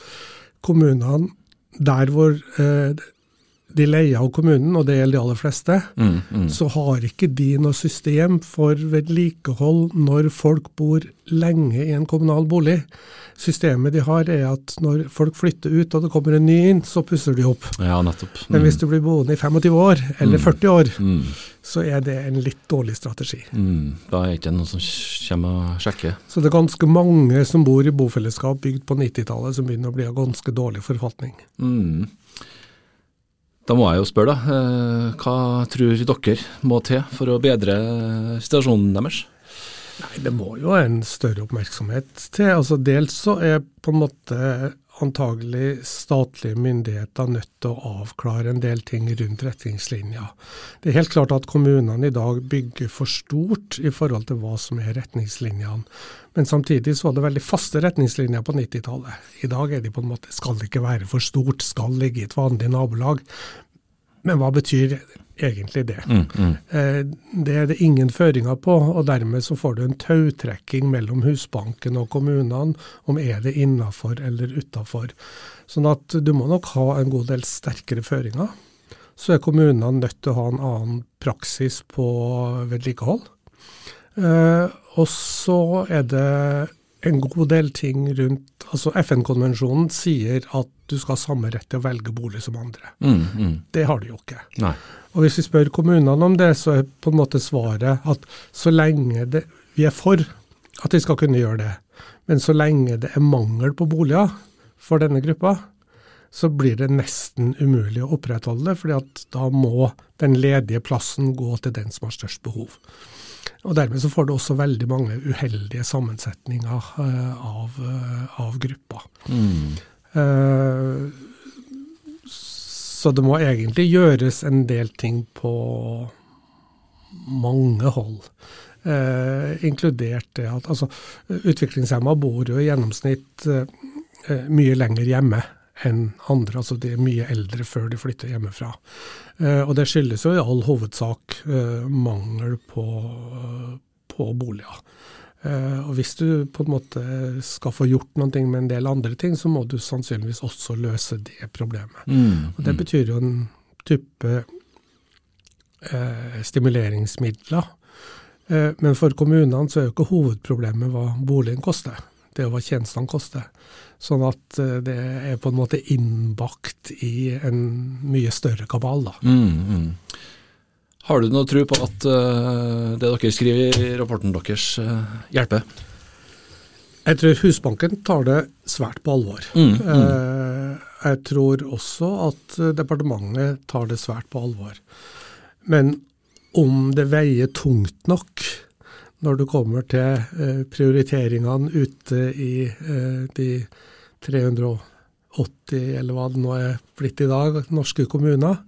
kommunene der hvor eh, de leier av kommunen, og det gjelder de aller fleste, Mm, mm. så har ikke de noe system for vedlikehold når folk bor lenge i en kommunal bolig. Systemet de har er at når folk flytter ut og det kommer en ny inn, så pusser de opp. Ja, nettopp. Men hvis du blir boende i 25 år, eller Mm. 40 år, mm, så er det en litt dårlig strategi. mm, Da er det ikke noen som kommer og sjekker. Så det er ganske mange som bor i bofellesskap bygd på 90-tallet som begynner å bli av ganske dårlig forfatning. Mm. Da må jeg jo spørre, da. eh, Hva tror dere må til for å bedre situasjonen deres? Nei, Det må jo en større oppmerksomhet til. Altså Dels så er på en måte antagelig statlige myndigheter nødt til å avklare en del ting rundt retningslinja. Det er helt klart at kommunene i dag bygger for stort i forhold til hva som er retningslinjene. Men samtidig så var det veldig faste retningslinjer på 90-tallet. I dag er de på en måte skal det ikke være for stort, skal ligge i et vanlig nabolag. Men hva betyr egentlig det? Mm, mm. Eh, Det er det ingen føringer på, og dermed så får du en tautrekking mellom Husbanken og kommunene om er det innafor eller utafor. Sånn at du må nok ha en god del sterkere føringer. Så er kommunene nødt til å ha en annen praksis på vedlikehold. Eh, og så er det en god del ting rundt altså FN-konvensjonen sier at du skal ha samme rett til å velge bolig som andre. Mm, mm. Det har de jo ikke. Nei. Og hvis vi spør kommunene om det, så er på en måte svaret at så lenge det, vi er for at de skal kunne gjøre det, men så lenge det er mangel på boliger for denne gruppa, så blir det nesten umulig å opprettholde det, fordi at da må den ledige plassen gå til den som har størst behov. Og Dermed så får du også veldig mange uheldige sammensetninger eh, av, eh, av grupper. Mm. Så det må egentlig gjøres en del ting på mange hold. Inkludert det at altså, utviklingshemma bor jo i gjennomsnitt mye lenger hjemme enn andre. altså De er mye eldre før de flytter hjemmefra. Eh, og det skyldes jo i all hovedsak eh, mangel på, på boliger. Eh, og hvis du på en måte skal få gjort noe med en del andre ting, så må du sannsynligvis også løse det problemet. Mm, Og det betyr jo en type eh, stimuleringsmidler. Eh, men for kommunene så er jo ikke hovedproblemet hva boligen koster, det er jo hva tjenestene koster. Sånn at eh, det er på en måte innbakt i en mye større kabal, da. Mm, mm. Har du noe tro på at uh, det dere skriver i rapporten deres uh, hjelper? Jeg tror Husbanken tar det svært på alvor. Mm. Eh, jeg tror også at departementet tar det svært på alvor. Men om det veier tungt nok når du kommer til prioriteringene ute i de 380, eller hva det nå er blitt i dag, norske kommuner,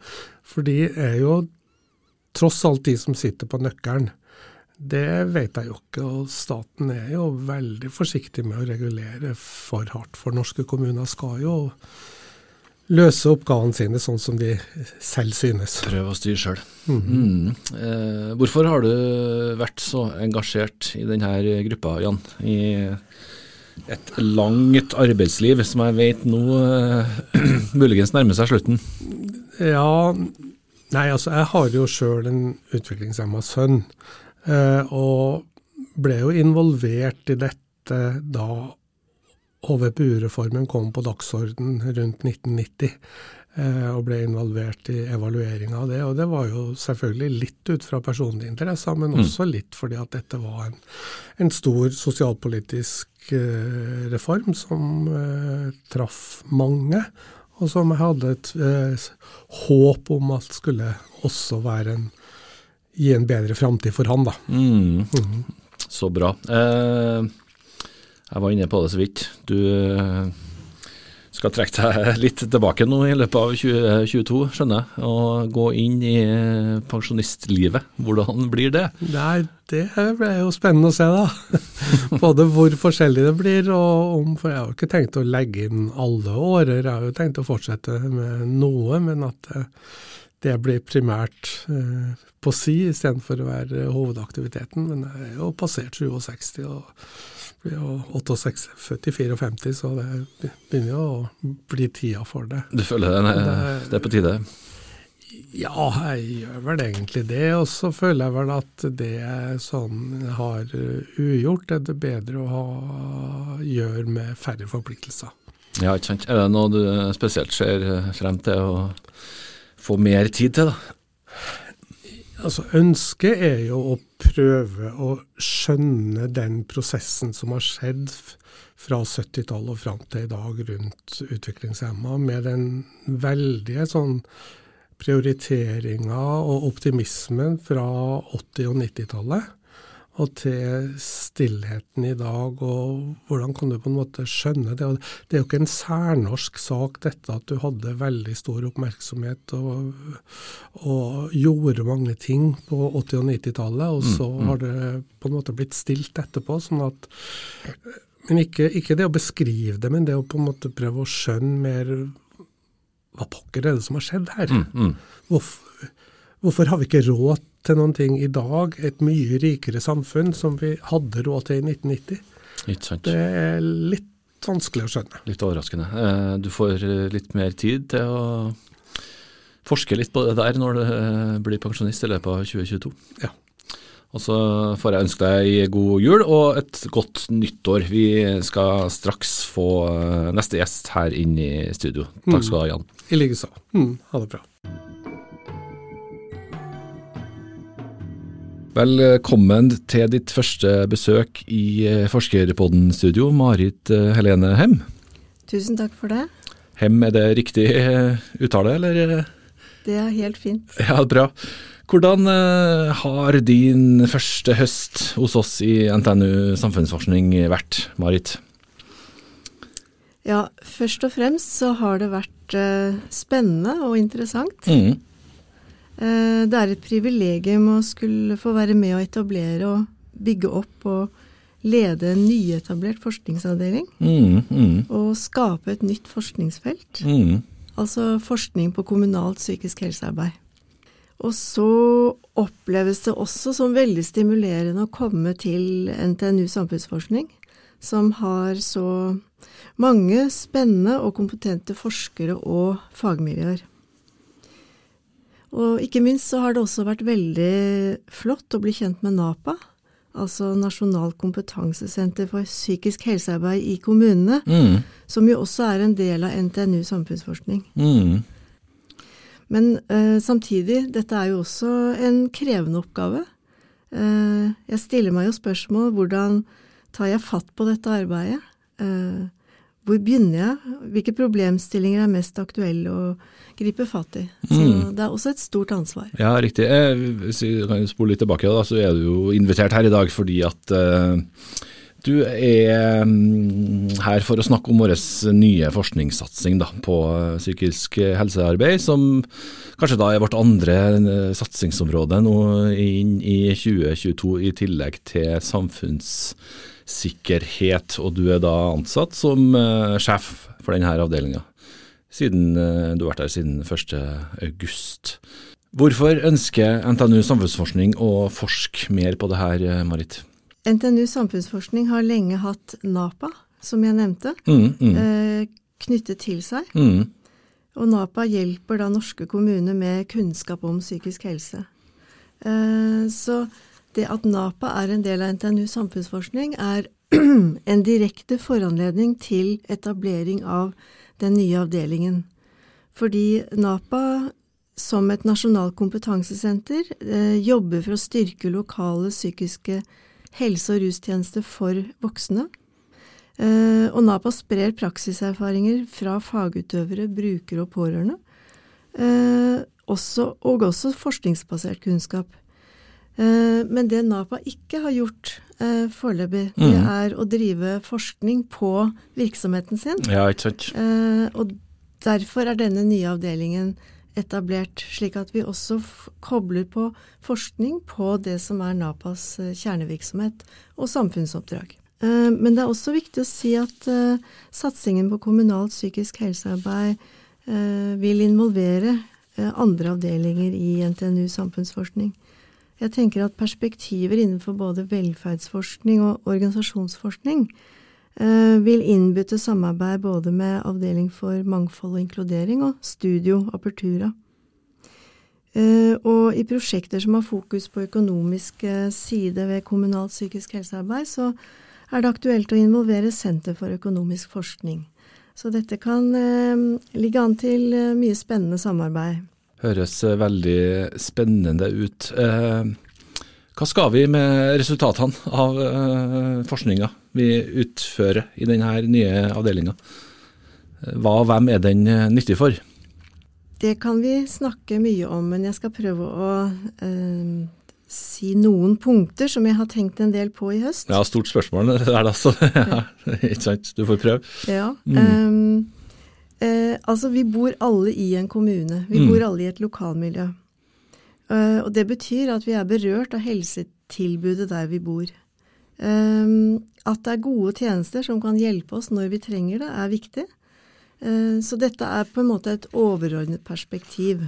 for de er jo tross alt de som sitter på nøkkelen. Det vet jeg jo ikke, og staten er jo veldig forsiktig med å regulere for hardt. For norske kommuner skal jo løse oppgavene sine sånn som de selv synes. Prøv å styre sjøl. Mm. Mm. Eh, hvorfor har du vært så engasjert i denne gruppa, Jan? I et langt arbeidsliv som jeg vet nå uh, muligens nærmer seg slutten. Ja, nei altså jeg har jo sjøl en utviklingshemma sønn. uh, og ble jo involvert i dette da HVPU-reformen kom på dagsorden rundt 1990, eh, og ble involvert i evalueringa av det. Og det var jo selvfølgelig litt ut fra personlige interesser, men også litt fordi at dette var en, en stor sosialpolitisk eh, reform som eh, traff mange, og som jeg hadde et eh, håp om at skulle også være en gi en bedre framtid for han, da. Mm. Så bra. Eh, jeg var inne på det så vidt. Du eh, skal trekke deg litt tilbake nå i løpet av 2022, skjønner jeg, og gå inn i eh, pensjonistlivet. Hvordan blir det? Nei, det ble jo spennende å se, da. Både hvor forskjellig det blir, og om For jeg har jo ikke tenkt å legge inn alle årer, jeg har jo tenkt å fortsette med noe, men at det, det blir primært eh, på si istedenfor å være hovedaktiviteten. Men jeg er jo passert 67 og blir jo 68, født i 54, så det begynner jo å bli tida for det. Du føler det, Det- det er på tide? Ja, jeg gjør vel egentlig det. Og så føler jeg vel at det jeg sånn har uh, ugjort, er det bedre å ha, gjøre med færre forpliktelser. Ja, ikke sant. Er det noe du spesielt ser eh, frem til å få mer tid til, da? Altså, Ønsket er jo å prøve å skjønne den prosessen som har skjedd fra 70-tallet og fram til i dag rundt utviklingshemma, med den veldige sånn prioriteringa og optimismen fra 80- og 90-tallet. Og til stillheten i dag, og hvordan kan du på en måte skjønne det? Det er jo ikke en særnorsk sak dette at du hadde veldig stor oppmerksomhet og, og gjorde mange ting på 80- og 90-tallet, og så har det på en måte blitt stilt etterpå. sånn at Men ikke, ikke det å beskrive det, men det å på en måte prøve å skjønne mer hva pokker er det som har skjedd her? Mm, Hvorfor, hvorfor har vi ikke råd til noen ting i dag, et mye rikere samfunn som vi hadde råd til i 1990? Ikke sant. Det er litt vanskelig å skjønne. Litt overraskende. Eh, Du får eh, litt mer tid til å forske litt på det der når du eh, blir pensjonist i løpet av 2022. Ja. Og så får jeg ønske deg god jul og et godt nyttår. Vi skal straks få neste gjest her inn i studio. Takk skal du ha, Jan. I likeså. Mm, ha det bra. Velkommen til ditt første besøk i eh, Forskerpodden-studio, Marit eh, Helene Hem. Tusen takk for det. Hem, er det riktig eh, uttale, eller? Det er helt fint. Ja, bra. Hvordan eh, har din første høst hos oss i NTNU samfunnsforskning vært, Marit? Ja, først og fremst så har det vært eh, spennende og interessant. Mm. Eh, det er et privilegium å skulle få være med å etablere og bygge opp og lede en nyetablert forskningsavdeling. Mm, mm, Og skape et nytt forskningsfelt. mm. Altså forskning på kommunalt psykisk helsearbeid. Og så oppleves det også som veldig stimulerende å komme til NTNU samfunnsforskning, som har så mange spennende og kompetente forskere og fagmiljøer. Og ikke minst så har det også vært veldig flott å bli kjent med NAPA, altså Nasjonal kompetansesenter for psykisk helsearbeid i kommunene, Mm, som jo også er en del av NTNU samfunnsforskning. mm. Men eh, samtidig, dette er jo også en krevende oppgave. Eh, jeg stiller meg jo spørsmål hvordan tar jeg fatt på dette arbeidet? Eh, hvor begynner jeg? Hvilke problemstillinger er mest aktuelle å gripe fatt i? Så Mm. det er også et stort ansvar. Ja, riktig. Eh, Hvis vi kan spole litt tilbake, da, så er du jo invitert her i dag fordi at uh, du er mm, her for å snakke om vår nye forskningssatsing da, på eh, psykisk helsearbeid, som kanskje da er vårt andre satsingsområde nå inn i 2022, i tillegg til samfunnssikkerhet. Og du er da ansatt som sjef for denne avdelinga, siden eh, du har vært her siden 1. august. Hvorfor ønsker NTNU samfunnsforskning å forske mer på det her, eh, Marit? NTNU samfunnsforskning har lenge hatt NAPA, som jeg nevnte, Mm, mm, eh, knyttet til seg. mm, Og NAPA hjelper da norske kommuner med kunnskap om psykisk helse. Så det at NAPA er en del av NTNU samfunnsforskning, er en direkte foranledning til etablering av den nye avdelingen. Fordi NAPA som et nasjonalt kompetansesenter eh, jobber for å styrke lokale psykiske helse- og rustjenester for voksne. Eh, og NAPA sprer praksiserfaringer fra fagutøvere, brukere og pårørende. Eh, også, og også forskningsbasert kunnskap. Men det NAPA ikke har gjort eh, foreløpig, det Mhm. er å drive forskning på virksomheten sin. Ja, ikke sant. Eh, og derfor er denne nye avdelingen etablert, slik at vi også kobler på forskning på det som er NAPAs eh, kjernevirksomhet og samfunnsoppdrag. Eh, men det er også viktig å si at eh, satsingen på kommunalt psykisk helsearbeid eh, vil involvere andre avdelinger i NTNU samfunnsforskning. Jeg tenker at perspektiver innenfor både velferdsforskning og organisasjonsforskning eh, vil innby til samarbeid både med Avdeling for mangfold og inkludering og Studio Apertura. Eh, og i prosjekter som har fokus på økonomisk eh, side ved kommunalt psykisk helsearbeid, så er det aktuelt å involvere Senter for økonomisk forskning. Så dette kan eh, ligge an til eh, mye spennende samarbeid. Høres eh, veldig spennende ut. Eh, hva skal vi med resultatene av eh, forskninga vi utfører i denne nye avdelinga? Hva og hvem er den nyttig for? Det kan vi snakke mye om, men jeg skal prøve å eh, si noen punkter som jeg har tenkt en del på i høst. Ja, stort spørsmål det der, altså. Ja, ikke sant. Du får prøve. Ja. Mm. ehm, eh, altså, vi bor alle i en kommune. Vi Mm. bor alle i et lokalmiljø. Eh, og det betyr at vi er berørt av helsetilbudet der vi bor. Eh, at det er gode tjenester som kan hjelpe oss når vi trenger det, er viktig. Eh, så dette er på en måte et overordnet perspektiv.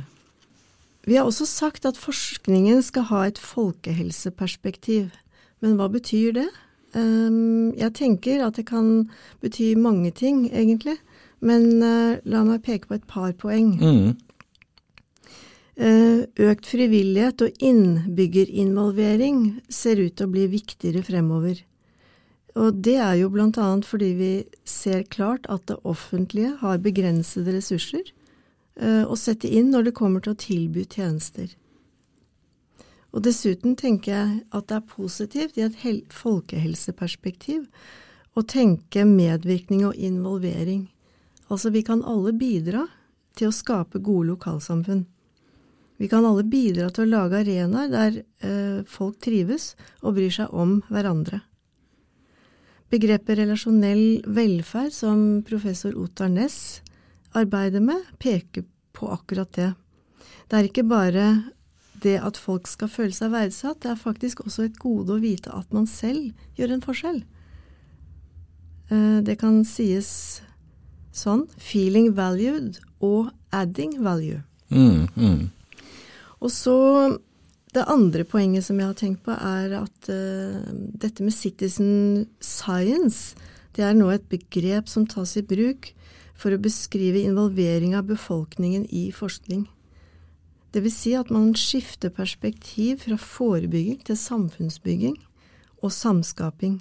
Vi har også sagt at forskningen skal ha et folkehelseperspektiv. Men hva betyr det? Ehm, jeg tenker at det kan bety mange ting, egentlig. Men uh, la meg peke på et par poeng. Mm. Uh, Økt frivillighet og innbyggerinvolvering ser ut til å bli viktigere fremover. Og det er jo annet fordi vi ser klart at det offentlige har begrensede ressurser uh, å sette inn når det kommer til å tilby tjenester. Og dessuten tenker jeg at det er positivt i et hel folkehelseperspektiv å tenke medvirkning og involvering. Altså vi kan alle bidra til å skape gode lokalsamfunn. Vi kan alle bidra til å lage arenaer der eh, folk trives og bryr seg om hverandre. Begrepet relasjonell velferd, som professor Ottar Næss arbeider med, peker på akkurat det. Det er ikke bare det at folk skal føle seg verdsatt, det er faktisk også et gode å vite at man selv gjør en forskjell. Eh, det kan sies sånn feeling valued og adding value. Mm, mm. Og så det andre poenget som jeg har tenkt på, er at uh, dette med citizen science, det er nå et begrep som tas i bruk for å beskrive involvering av befolkningen i forskning. Det vil si at man skifter perspektiv fra forebygging til samfunnsbygging og samskaping.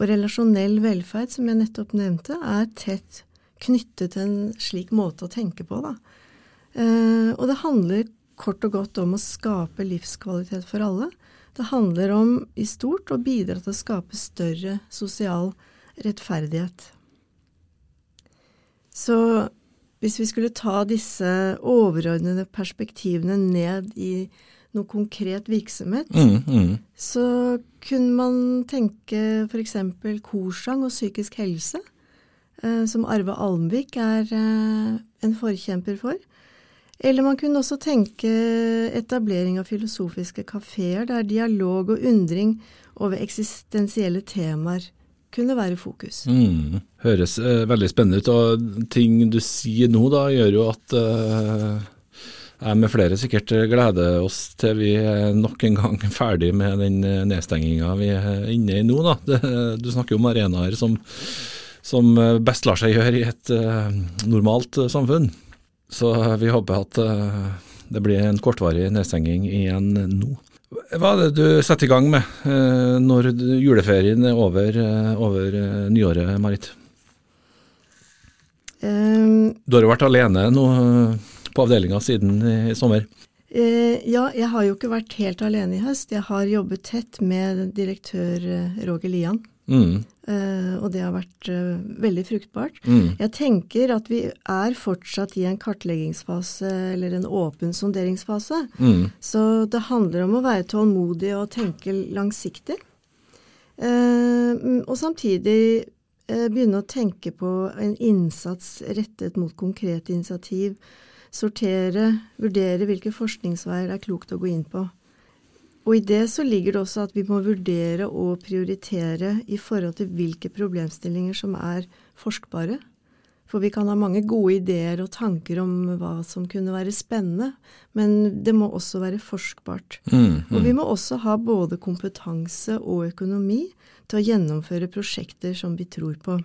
Og relasjonell velferd, som jeg nettopp nevnte, er tett knyttet til en slik måte å tenke på, da. Eh, og det handler kort og godt om å skape livskvalitet for alle. Det handler om i stort å bidra til å skape større sosial rettferdighet. Så hvis vi skulle ta disse overordnede perspektivene ned i noe konkret virksomhet, Mm, mm. så kunne man tenke f.eks. korsang og psykisk helse, eh, som Arve Almvik er eh, en forkjemper for. Eller man kunne også tenke etablering av filosofiske kafeer, der dialog og undring over eksistensielle temaer kunne være fokus. Mm. Høres eh, veldig spennende ut, og ting du sier nå da, gjør jo at eh, med flere sikkert gleder oss til vi er nok en gang ferdig med den eh, nedstenginga vi er inne i nå. Da. Det, du snakker om arenaer som, som best lar seg gjøre i et eh, normalt eh, samfunn. Så vi håper at eh, det blir en kortvarig nedstenging igjen nå. Hva er det du setter i gang med eh, når juleferien er over, eh, over eh, nyåret, Marit? Um, du har jo vært alene nå på avdelinga siden i sommer? Eh, ja, jeg har jo ikke vært helt alene i høst. Jeg har jobbet tett med direktør Roger Lian. Mm. Og det har vært veldig fruktbart. Mm. Jeg tenker at vi er fortsatt i en kartleggingsfase, eller en åpen sonderingsfase. Mm. Så det handler om å være tålmodig og tenke langsiktig. Og samtidig begynne å tenke på en innsats rettet mot konkrete initiativ. Sortere, vurdere hvilke forskningsveier det er klokt å gå inn på. Og i det så ligger det også at vi må vurdere og prioritere i forhold til hvilke problemstillinger som er forskbare. For vi kan ha mange gode ideer og tanker om hva som kunne være spennende, men det må også være forskbart. Mm, mm. Og vi må også ha både kompetanse og økonomi til å gjennomføre prosjekter som vi tror på.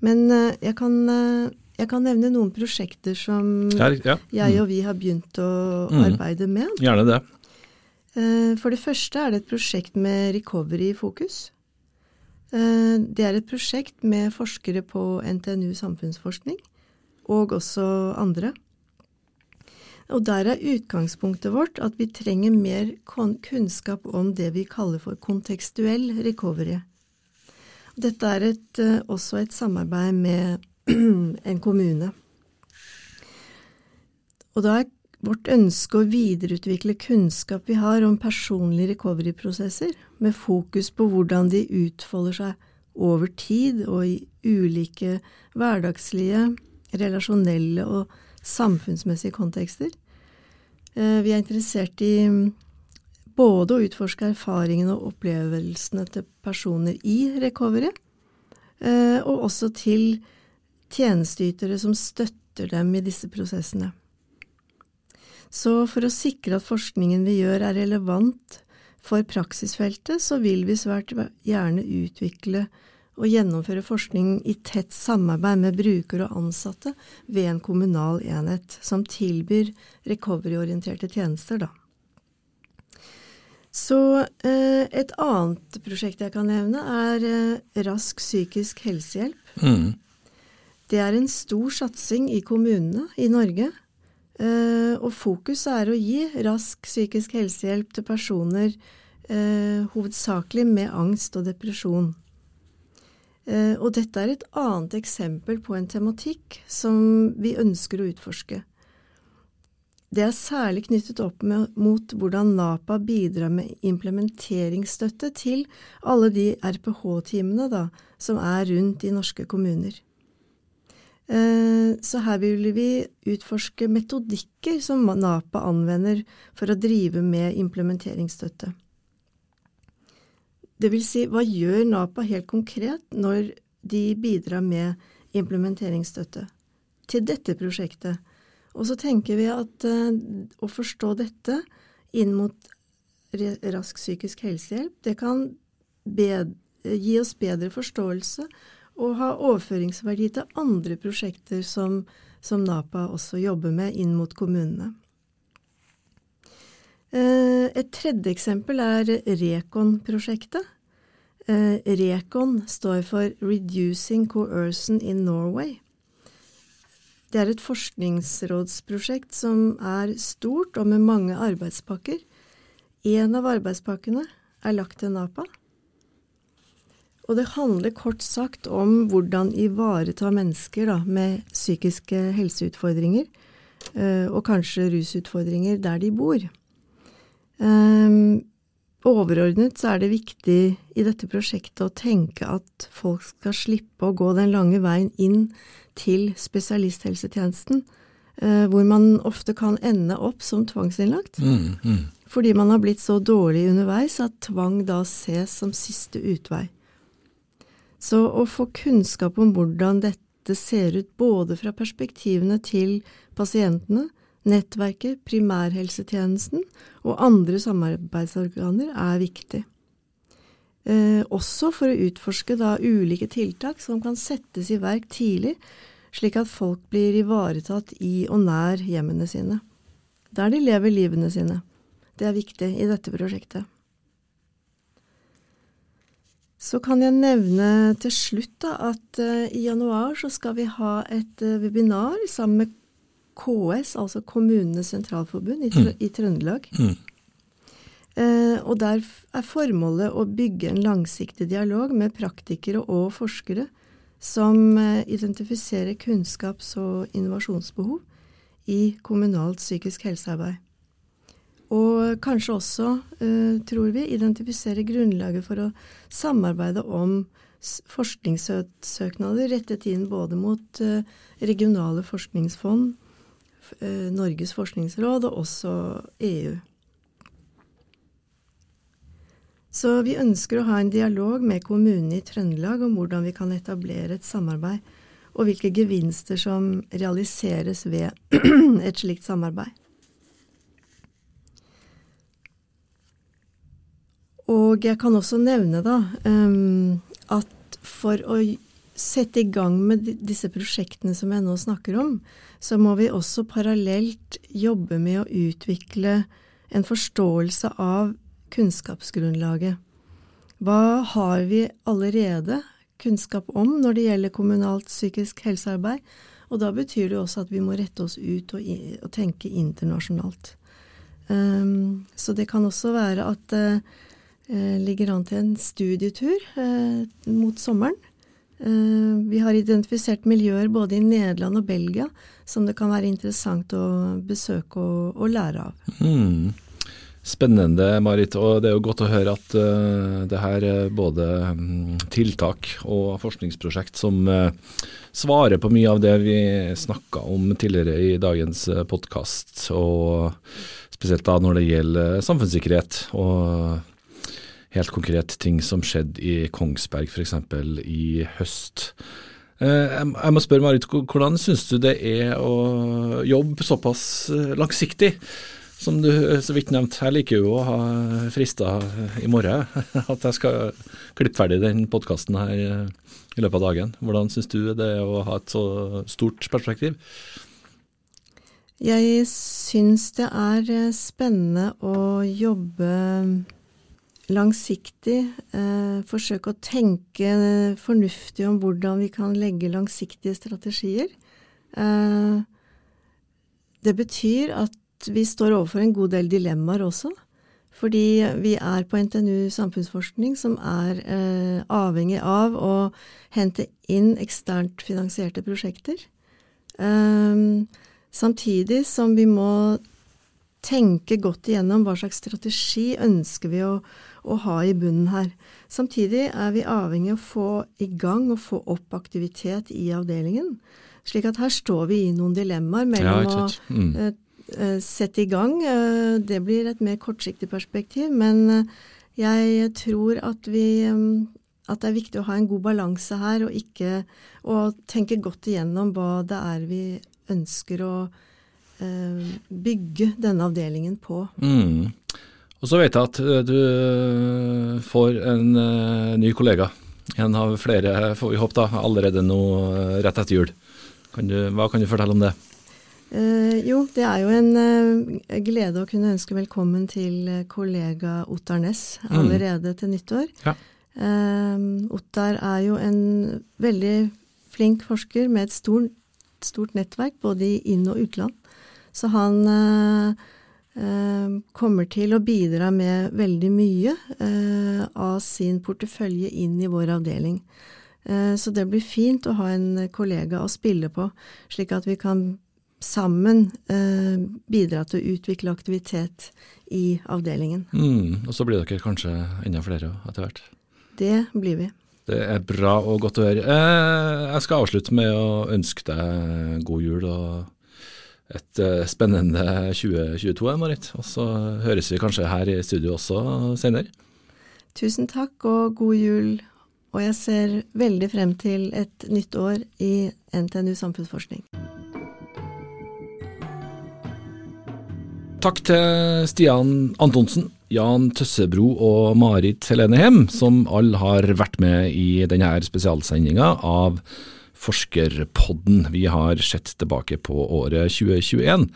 Men uh, jeg, kan, uh, jeg kan, nevne noen prosjekter som Her, ja. jeg og vi har begynt å mm. arbeide med. Gjerne det. Eh, for det første er det et prosjekt med recovery i fokus. Eh, det er et prosjekt med forskere på NTNU samfunnsforskning, og også andre. Og der er utgangspunktet vårt at vi trenger mer kunnskap om det vi kaller for kontekstuell recovery. Dette er et, eh, også et samarbeid med en kommune. Og da er vårt ønske å videreutvikle kunnskap vi har om personlige recovery-prosesser, med fokus på hvordan de utfolder seg over tid og i ulike hverdagslige, relasjonelle og samfunnsmessige kontekster. Eh, vi er interessert i både å utforske erfaringene og opplevelsene til personer i recovery, eh, og også til tjenesteytere som støtter dem i disse prosessene. Så for å sikre at forskningen vi gjør er relevant for praksisfeltet, så vil vi svært gjerne utvikle og gjennomføre forskning i tett samarbeid med brukere og ansatte ved en kommunal enhet som tilbyr recovery-orienterte tjenester, da. Så eh, et annet prosjekt jeg kan nevne, er eh, Rask psykisk helsehjelp. Mm. Det er en stor satsing i kommunene i Norge Uh, og fokuset er å gi rask psykisk helsehjelp til personer uh, hovedsakelig med angst og depresjon. Uh, og dette er et annet eksempel på en tematikk som vi ønsker å utforske. Det er særlig knyttet opp med, mot hvordan NAPA bidrar med implementeringsstøtte til alle de RPH-timene som er rundt i norske kommuner. Eh, så her vil vi utforske metodikker som NAPA anvender for å drive med implementeringsstøtte. Det vil si, hva gjør NAPA helt konkret når de bidrar med implementeringsstøtte til dette prosjektet? Og så tenker vi at uh, å forstå dette inn mot rask psykisk helsehjelp, det kan gi oss bedre forståelse og ha overføringsverdi til andre prosjekter som, som NAPA også jobber med inn mot kommunene. Eh, et tredje eksempel er Rekon-prosjektet. Eh, Rekon står for Reducing Coercion in Norway. Det er et forskningsrådsprosjekt som er stort og med mange arbeidspakker. En av arbeidspakkene er lagt til NAPA. Og det handler kort sagt om hvordan ivareta mennesker da, med psykiske helseutfordringer, øh, og kanskje rusutfordringer, der de bor. Um, overordnet så er det viktig i dette prosjektet å tenke at folk skal slippe å gå den lange veien inn til spesialisthelsetjenesten, uh, hvor man ofte kan ende opp som tvangsinnlagt. Mm, mm. Fordi man har blitt så dårlig underveis at tvang da ses som siste utvei. Så å få kunnskap om hvordan dette ser ut både fra perspektivene til pasientene, nettverket, primærhelsetjenesten og andre samarbeidsorganer er viktig. Eh, også for å utforske da ulike tiltak som kan settes i verk tidlig, slik at folk blir ivaretatt i og nær hjemmene sine. Der de lever livene sine. Det er viktig i dette prosjektet. Så kan jeg nevne til slutt da, at uh, i januar så skal vi ha et uh, webinar sammen med KS, altså Kommunenes Sentralforbund i, mm. i Trøndelag. Mm. Uh, og der er formålet å bygge en langsiktig dialog med praktikere og forskere som identifiserer kunnskaps- og innovasjonsbehov i kommunalt psykisk helsearbeid. Og kanskje også, uh, tror vi, identifisere grunnlaget for å samarbeide om forskningssøknader rettet inn både mot uh, regionale forskningsfond, uh, Norges forskningsråd og også EU. Så vi ønsker å ha en dialog med kommunene i Trøndelag om hvordan vi kan etablere et samarbeid, og hvilke gevinster som realiseres ved et slikt samarbeid. Og jeg kan også nevne da at for å sette i gang med disse prosjektene som jeg nå snakker om, så må vi også parallelt jobbe med å utvikle en forståelse av kunnskapsgrunnlaget. Hva har vi allerede kunnskap om når det gjelder kommunalt psykisk helsearbeid? Og da betyr det også at vi må rette oss ut og, og tenke internasjonalt. Um, så det kan også være at uh, ligger an til en studietur eh, mot sommeren. Eh, vi har identifisert miljøer både i Nederland og Belgia som det kan være interessant å besøke og, og lære av. Mm. Spennende, Marit. Og det er jo godt å høre at uh, det her er både um, tiltak og forskningsprosjekt som uh, svarer på mye av det vi snakka om tidligere i dagens podkast. Og spesielt da når det gjelder samfunnssikkerhet og helt konkret ting som skjedde i Kongsberg f.eks. i høst. Eh, jeg må spørre Marit, hvordan syns du det er å jobbe såpass eh, langsiktig? Som du så vidt nevnte, jeg liker jo å ha frister i morgen. At jeg skal klippe ferdig den podkasten her eh, i løpet av dagen. Hvordan syns du det er å ha et så stort perspektiv? Jeg syns det er spennende å jobbe langsiktig. Eh, forsøke å tenke fornuftig om hvordan vi kan legge langsiktige strategier. Eh, det betyr at vi står overfor en god del dilemmaer også. Fordi vi er på NTNU samfunnsforskning som er eh, avhengig av å hente inn eksternt finansierte prosjekter. Eh, samtidig som vi må tenke godt igjennom hva slags strategi ønsker vi å å ha i bunnen her. Samtidig er vi avhengig av å få i gang og få opp aktivitet i avdelingen. Slik at her står vi i noen dilemmaer mellom ja, å mm. uh, sette i gang. Uh, det blir et mer kortsiktig perspektiv, men jeg tror at vi um, at det er viktig å ha en god balanse her, og ikke og, tenke godt igjennom hva det er vi ønsker å bygge denne avdelingen på. Mm. Og så vet jeg at eh, du eh, får en uh, ny kollega. En av flere, får vi håpe, da, allerede nå rett etter jul. Kan du, hva kan du fortelle om det? Eh, jo, det er jo en eh, glede å kunne ønske velkommen til kollega Ottar Næss mm. allerede mm. til nyttår. Ja. Ottar er jo en veldig flink forsker med et stort, stort nettverk både i inn- og utland. Så han Eh, kommer til å bidra med veldig mye eh, av sin portefølje inn i vår avdeling. Eh, så det blir fint å ha en kollega å spille på, slik at vi kan sammen bidra til å utvikle aktivitet i avdelingen. Mm, og så blir dere kanskje enda flere etter hvert? Det blir vi. Det er bra og godt å høre. Jeg skal avslutte med å ønske deg god jul og et uh, spennende 2022, Marit. Og så høres vi kanskje her i studio også senere. Tusen takk og god jul. Og jeg ser veldig frem til et nytt år i NTNU samfunnsforskning. Takk til Stian Antonsen, Jan Tøssebro og Marit Helene Hem, som alle har vært med i denne spesialsendinga av Forskerpodden. Vi har sett tilbake på året 2021.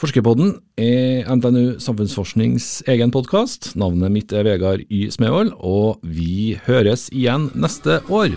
Forskerpodden er NTNU Samfunnsforsknings egen podkast. Navnet mitt er Vegard Y. Smevold, og vi høres igjen neste år.